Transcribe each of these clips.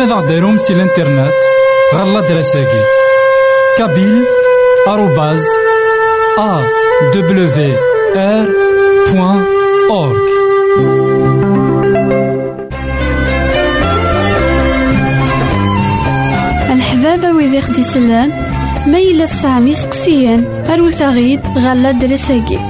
ماذا غديرهم سي الانترنت غالا دراساكي. كابيل آروباز أ دبليو آر بوان أورك الحبابة ويدي خدي سلان ميلا سامي سقسيان أروثاغيد غالا دراساكي.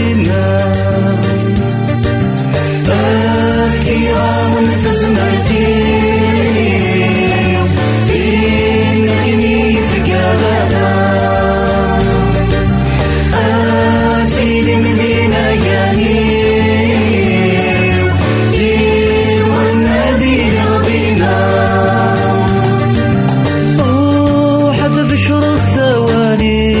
sawari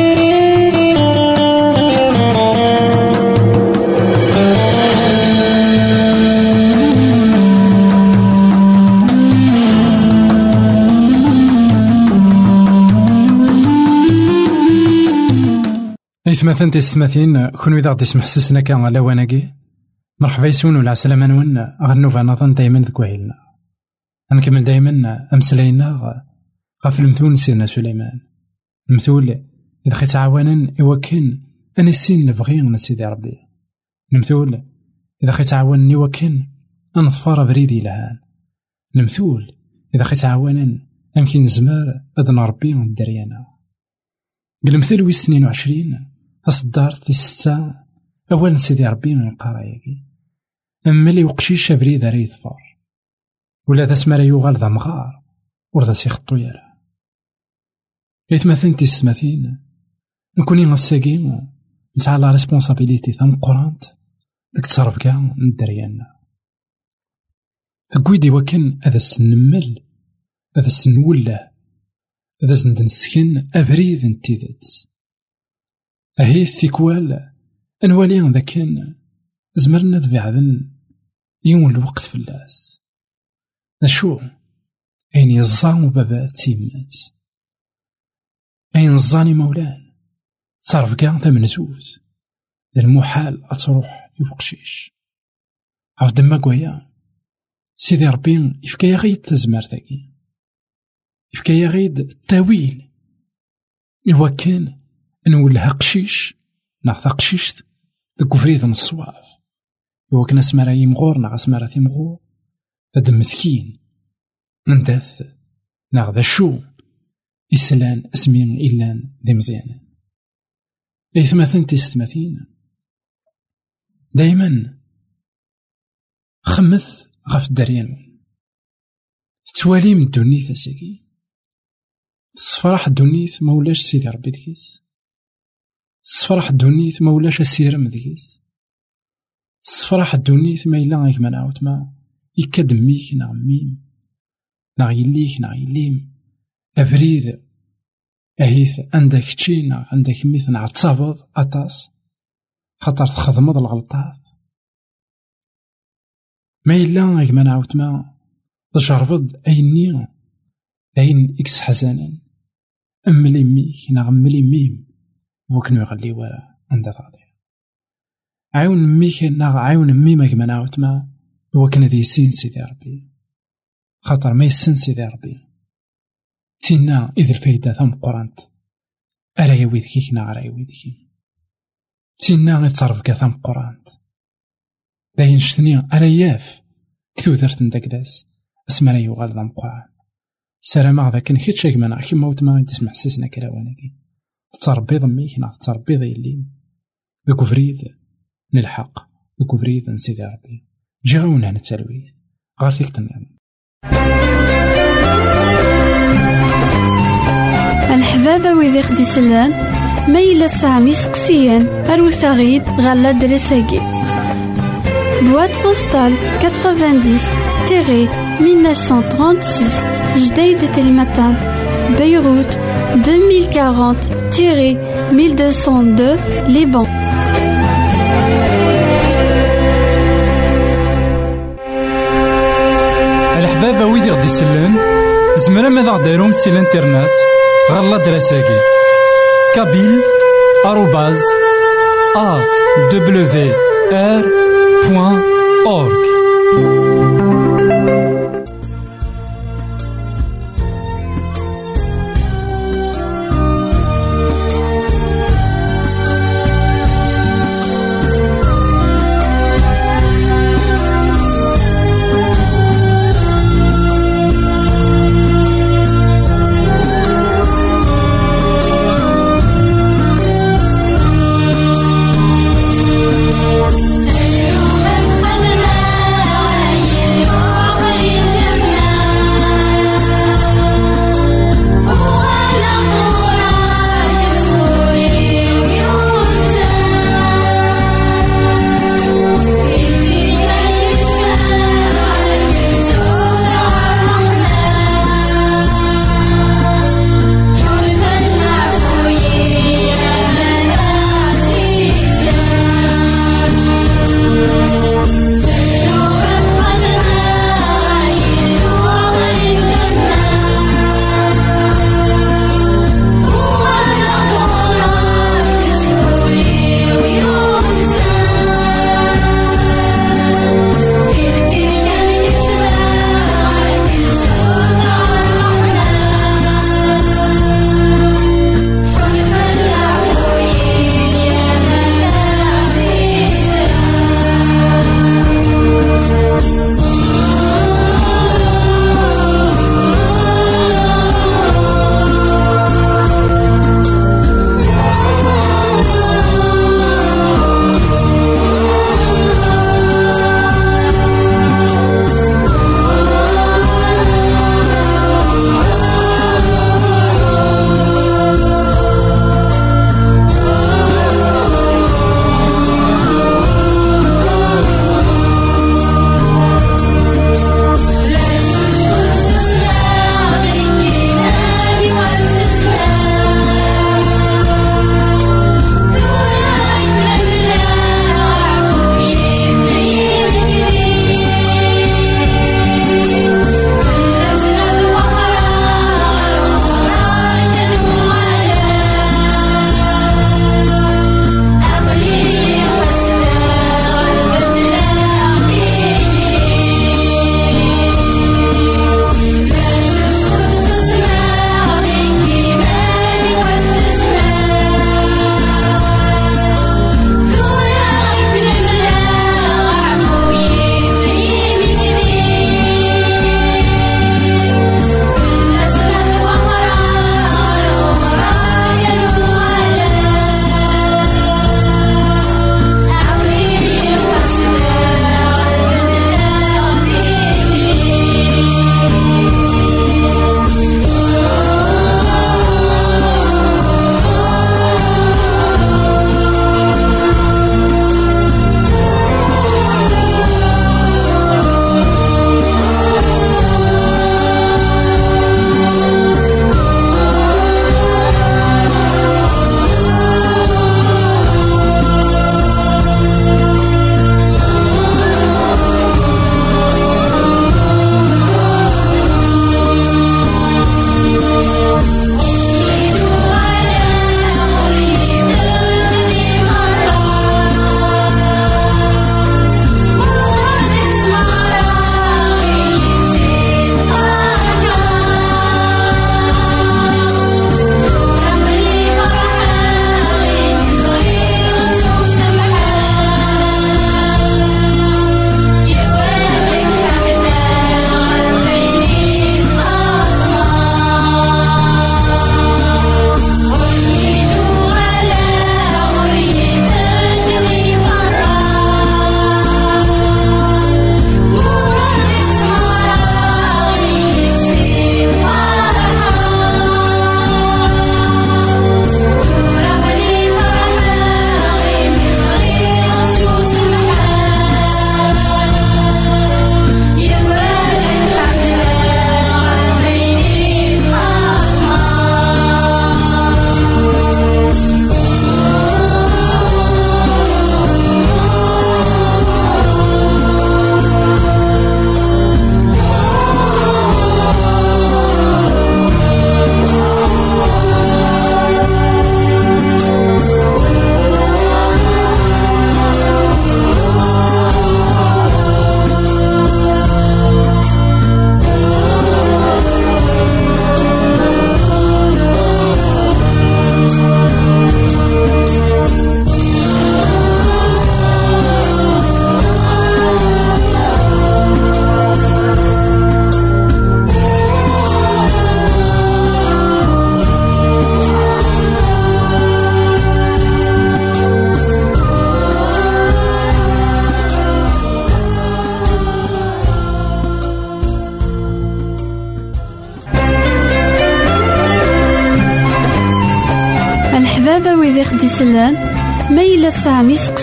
إثمثن تستمثين كون إذا غدي يسمح سسنا كان على واناكي. مرحبا يسون ولا عسلامة نون غنوفا نظن دايما ذك وهيلنا غنكمل دايما أمسلاينا غاف المثول سيدنا سليمان. المثول إذا خي تعاونا يوكن أنا السين نبغي من سيدي ربي. المثول إذا خي تعاونني وكن أنظفر بريدي لهان. المثول إذا خي تعاونا أمكن زمار أدنا ربي الدريانا بالمثل ويس 22 أصدار في الستة أول سيدي ربي من القراية أما لي وقشيش بريد راه يظفر ولا ذا سمارا يوغال ذا مغار. ورذا سيخطو يالا إثمثن تيستمثين نكوني غساكي نسعى لا ريسبونسابيليتي ثم قرانت. ديك تصرف كاع ندريانا تقويدي وكن هذا السنمل هذا السنوله هذا سندنسكن أبريد نتيذت أهي الثيكوال. أنوالي ذا كان زمرنا ذبعذن يوم الوقت في اللاس. نشو؟ أين يزان بابا تيمات أين الزاني مولان صرف كاع ثمن زوز المحال أتروح يوقشيش. عرف دما قويا؟ سيدي ربي يفكا غيد تزمار ذاكي. يفكا غيد التاويل. إوا نولها قشيش نعطى قشيش ديك فريد الصواف. كان سمارا يمغور ناغ سمارا تيمغور هاد مثكين نداث ناغ ذا شو إسلان أسمين إلان ذي مزيانان إثمثن تيستمثين دايما خمث غف الدريان. توالي من الدنيا ساكي صفراح الدنيث ما ولاش سيدي ربي دكيس صفراح الدنيث ما ولاش السيرم دكيس صفراح الدنيث ما إلا غيك ما نعاود ما يكاد ميك نا ميم نا يليك نا يليم أبريد أهيث عندك تشي نا عندك ميث نا تصابض أطاس خاطر تخدمض الغلطات ما إلا غيك ما نعاود ما تجربض أيني أين إكس حزانا أملي ميك نا غملي ميم وكنو يغلي ورا عند ثاضي عاون ميك نا عاون ميما كما نعاود ما وكن ذي سين سيدي ربي. خاطر ما يسن سيدي ربي. تينا إذ الفايدة ثم قرانت. أرا يويد كيكنا أرا يويد كي تينا يتصرف كثم قرانت. داين شتني أرا ياف. كثو درت نداكلاس اسمرا يوغال ذا مقران سلام ذاك كيت شاك مانا كيما وت ما تسمع حسسنا كراوانكي تربي ضميك نا تربي ضيلي ذوك فريد نلحق ذوك فريد نسيدي ربي جي غاونا نتسالويت غير فيك تنعم الحبابة ويدي خدي سلان ميلا سامي سقسيان أروثاغيد غالا دريساكي. بواد بوستال 90 تيري 1936 جديد تلمتان بيروت 2040-1202 Liban. الحبابة ويدي غدي يسلن زمرا ماذا غديرهم سي الانترنت غالا دراساكي. كابيل آروباز أ دبليو آر بوان أورك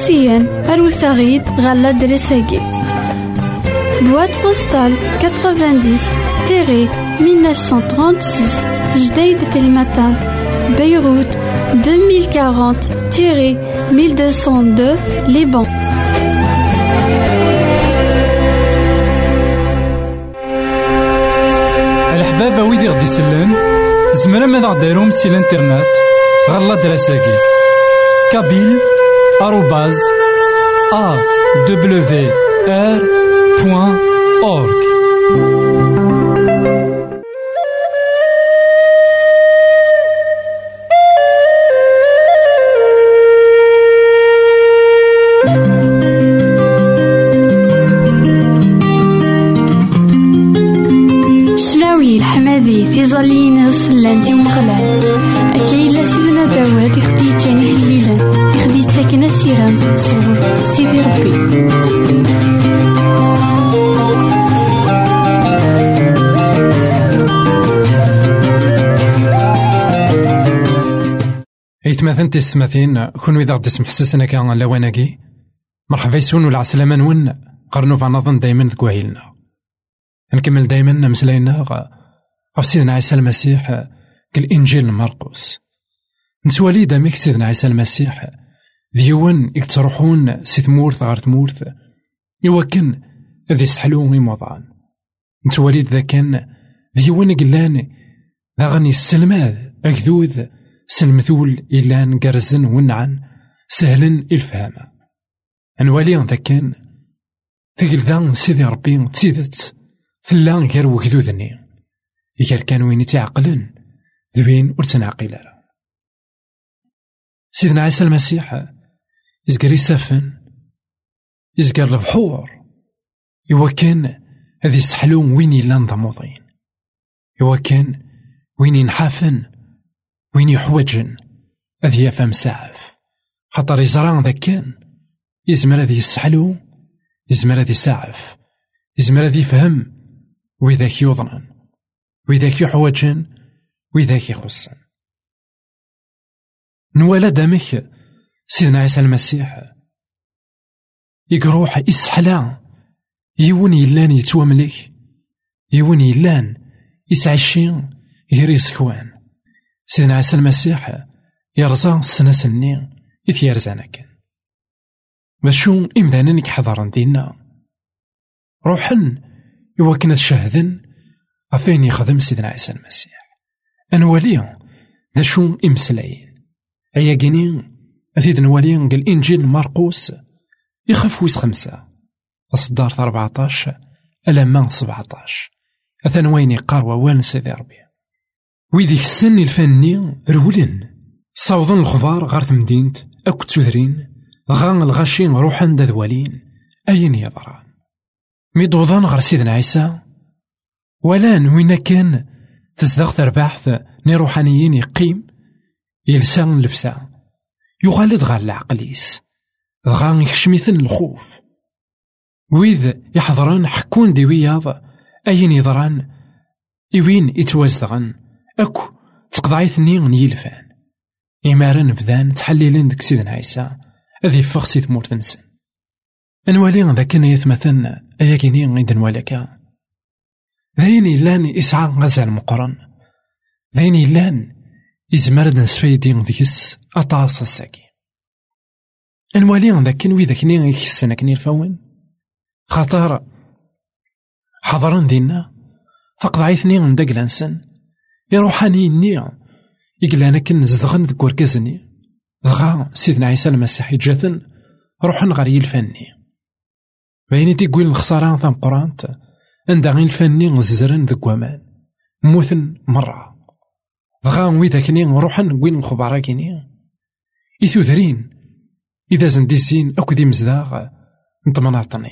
سامي سقسيان أروثاغيد غالا دريساكي بواد بوستال 90 تيري 1936 جديد تلمتان بيروت 2040 تيري 1202 لبنان الحبابة ويدي غدي يسلن زمرا ماذا غديرهم سي الانترنت غالا دراساكي كابيل آروباز ايتماثن تيستماثين كون إذا غدي سمح سسنا كان لواناكي. مرحبا يسون عسلامة نون. قرنو فنظن دايما ذكواهيلنا نكمل دايما مسلاينا غف سيدنا عيسى المسيح كالإنجيل مرقس. نسوالي دامك سيدنا عيسى المسيح. ديون يتروحون سي ثمورث غار ثمورث يوكن ذي سحلو يموضان نتوالي ذا كان ديون قلان ذا غني السلماد أكذوذ. سلمثول إلان قرزن ونعن سهلا الفهام نوالي ذا كان ثقل ذا سيدي ربي تسيدت ثلا غير وكذوذني غير كان وين يتعقلن ذوين ور تنعقل سيدنا عيسى المسيح يزقر يسافن يزقر البحور إوا كان هذي يسحلون وين يلا نضموضين إوا كان وين ينحافن وين يحوجن؟ هذي يفهم سعف. خاطر يزران ذاك كان يزمر هذي يسحلو يزمر هذي سعف يزمر هذي يفهم وذاك يوضنن وذاك يحوجن. وذاك يخصن. نوالا دامك سيدنا عيسى المسيح. يقروح يسحلا. يون يلان يتواملك يون يلان يسعشين. غير يسكوان سيدنا عيسى المسيح يرزا السنة سنين يتيرزانا كان باشو إمدانا يحضرن دينا. روحن يوكنا تشهدن غفين يخدم سيدنا عيسى المسيح. أنوالي ذا شو إمسلاين أيا جيني أثيد نوالي قال إنجيل مرقوس يخف ويس خمسة. أصدار 14 ألما 17 أثن وين يقار ووان سيدي ربي. ويديك السن الفني رولن صوضن الخضار غار تمدينت أكو تسوثرين غان الغاشين روحان دا ذوالين أين يضران ميدوضان غار سيدنا عيسى. ولان وين كان تزدغ ترباحث ني روحانيين يقيم. يلسان لبسا. يغالد غال العقليس. غان يكشميثن الخوف. ويذ يحضران حكون دي وياض أين يضران إوين يتوازدغن. أكو تقضعيثني نيلفان إمارن بدان تحليلين ديك سيدنا عيسى أذي فغ سي ثمور نسن أنوالي ذاك يتمثل أياكيني غيد نوالكا ذاين إلان إسعى غزال مقرن ذاين إلان إزمرد نسفيدي ديكس أطاس الساكي أنوالي ذاك ويذاك ني يكسن كني الفون خاطر حضرن دينا فقضعيثني ندق لانسن يروحاني ني يقلانا كن زدغن ذك وركزني. دغا سيدنا عيسى المسيح جاثن روحن غير يلفني. بيني تيقول الخسارة ثم قرانت عندها غير الفني زرن ذك ومان. موثن مرة. دغا ويذاك ني روحن قوين الخبراء كيني. إثوثرين إذا زندي الزين أكو دي مزداغ نطمناطني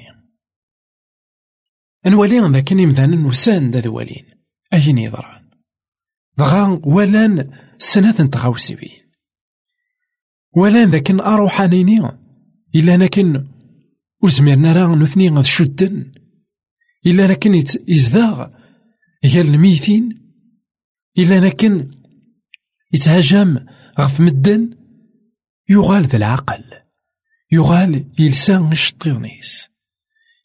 نوالي ذاك يمدانا وسان دا ذوالين. أين يضران دغا ولان سنة تغاوسيبين ولان ذاك أروحانيني إلا لكن وزميرنا راه نثني غاد شدن. إلا لكن يزداغ هي الميتين إلا لكن يتهاجم غف مدن. يغال ذا العقل. يغال يلسان الشطيرنيس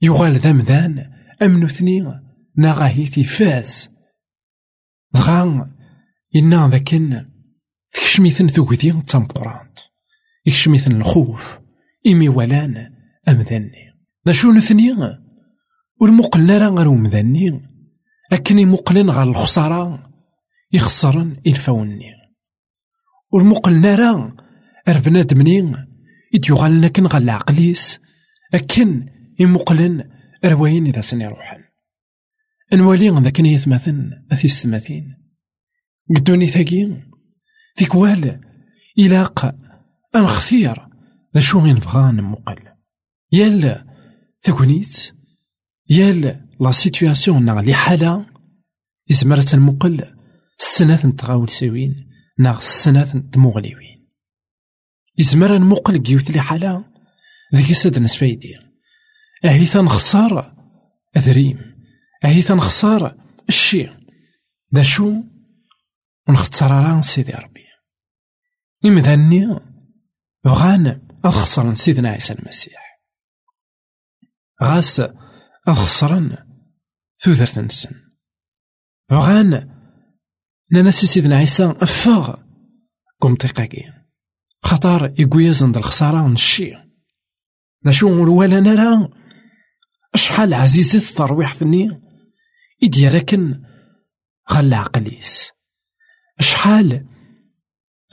يغال ذا مذان أمنو ثنين ناغاهيتي فاز. دغا إنا ذاكن تكشميثن ثوكدي تمقرانت يكشميثن الخوف إمي ولان أمذني ذا شو نثني والمقلنا راه غير مذني أكني مقلن غير الخسارة يخسرن الفوني والمقلنا راه أربنا منين يديوغالنا كن غال العقليس أكن يمقلن رواين إذا سني روحن نولي ذاك يثمثن أثي قدوني ثاقين تيكوال إلاق أنخثير ذا شو غين بغان مقل. يال تكونيت يال لا. سيتوياسيون ناغ لي حالة. يزمرت المقل. السنة نتغاول سوين. ناغ السنة تمغليوين. يزمر المقل كيوت لي حالة. ذيك سد نسفايدي أهي تنخسر. أذريم. أهي تنخسر. الشي. ذا شو ونختار راه سيدي ربي. إمذاني بغان أخسرن سيدنا عيسى المسيح. غاس أخسرن ثوثرت نسن بغان ننسي سيدنا عيسى أفاغ كم تقاكي خطار يقويزن الخسارة نشي نشو ولا نرى أشحال عزيزة الترويح ثني إدي لكن خلى عقليس. شحال؟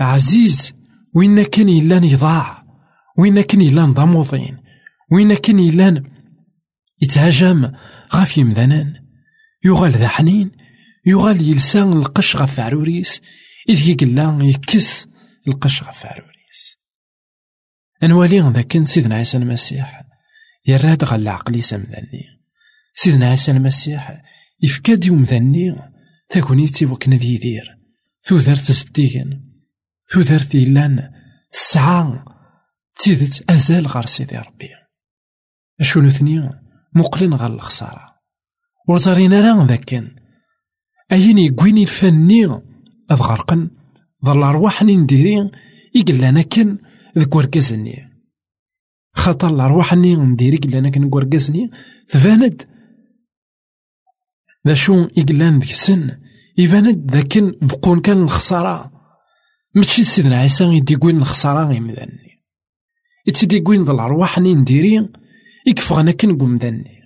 عزيز وين كان يلان يضاع وين كان يلان ضموضين وين كان يلان يتهاجم غاف يمذنان يغال ذا حنين؟ يغال يلسان القش غف عروريس؟ إذ يقلا يكس القش غف عروريس. أنوالي ذاك سيدنا عيسى المسيح. يراد غال عقليس مذني سيدنا عيسى المسيح يفكاد يوم ذني تاكونيتي وكنا ذي يدير. تودرت زديغن تودرت يلان تسعة تيدت أزال غار سيدي ربي. أشو نثني مقلن غار الخسارة. ورزارينا لا ذاكن أين يقويني الفني؟ أذ غرقن ظل أرواحني نديري يقلانا كن ذك وركزني خاطر الأرواحني نديري قلانا كن وركزني تباند ذا شو يقلان ذيك السن. يبان ذاكن بقون كان الخسارة. ماشي سيدنا عيسى يدي قوين الخسارة يتسيدي قوين ذا الأرواح ني نديري يكفغنا كن قوم ذني.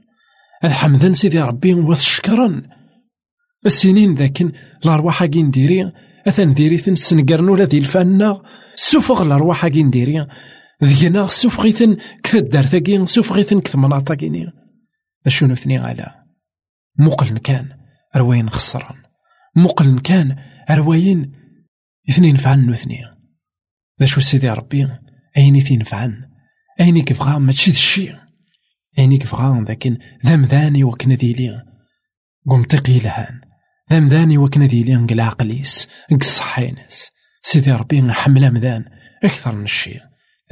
الحمدان سيدي ربي وشكرا السنين ذاكن الأرواح كي نديري أثن ديري ثن سنقرن ولا ذي الفانا سوفغ الأرواح كي نديري. ذينا سوفغيثن كث الدار سوفغيثن كث مناطقيني أشنو ثني على؟ مقل كان روين خسران مقل كان رواين اثنين فعن اثنين ذا شو سيدي ربي؟ أين اثنين فعن؟ أين كيفغا ماشي الشي. أين كيفغا لكن ذم ذاني وكنا ديلي قمتقي لهان. ذم ذاني وكنا ديلي نقل عقليس. نقل صحينس سيدي ربي حمله مذان. أكثر من الشي.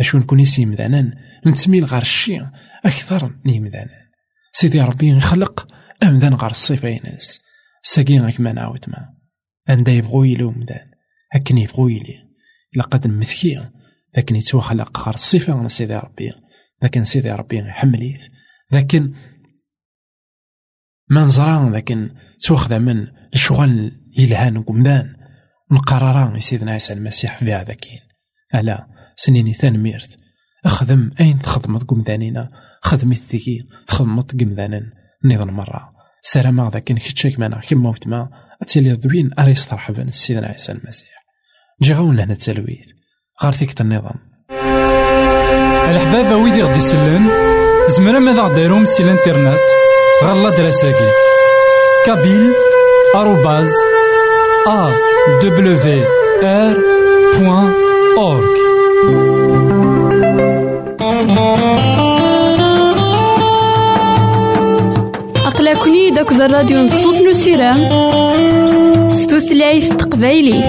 اشو نكون يسي مذانان؟ نتسمي غار الشي. أكثر ني مذانان. سيدي ربي يخلق أمذان غار الصفينس ساقي غاك ما نعاود ما عندها يبغو يلو مدان. هكن يبغو يلي. لقد نمثكي لكن يتوخلق غار الصفة سيدي ربي. لكن سيدي ربي يحمليت. لكن ما نزران لكن توخذ من الشغل يلهان قمدان. نقرران سيدنا عيسى المسيح في هذا كين ألا سنيني ميرث. أخدم أين تخدمت قمدانينا؟ خدمت ذكي تخدمت قمدانا نظن مرة. سلام ذاك كان كيتشيك معنا كيما وتما تيلي ذوين اريس ترحبا سيدنا عيسى المسيح. نجي غاون هنا التلويث غار فيك النظام الحبابة ويدي غدي يسلن زمرا ماذا غديرهم سي الانترنت غالا دراساكي. كابيل آروباز أ دبليو آر بوان أورك أقلكني داك الراديو نصوص نسيران ستوثلايف تقبايلي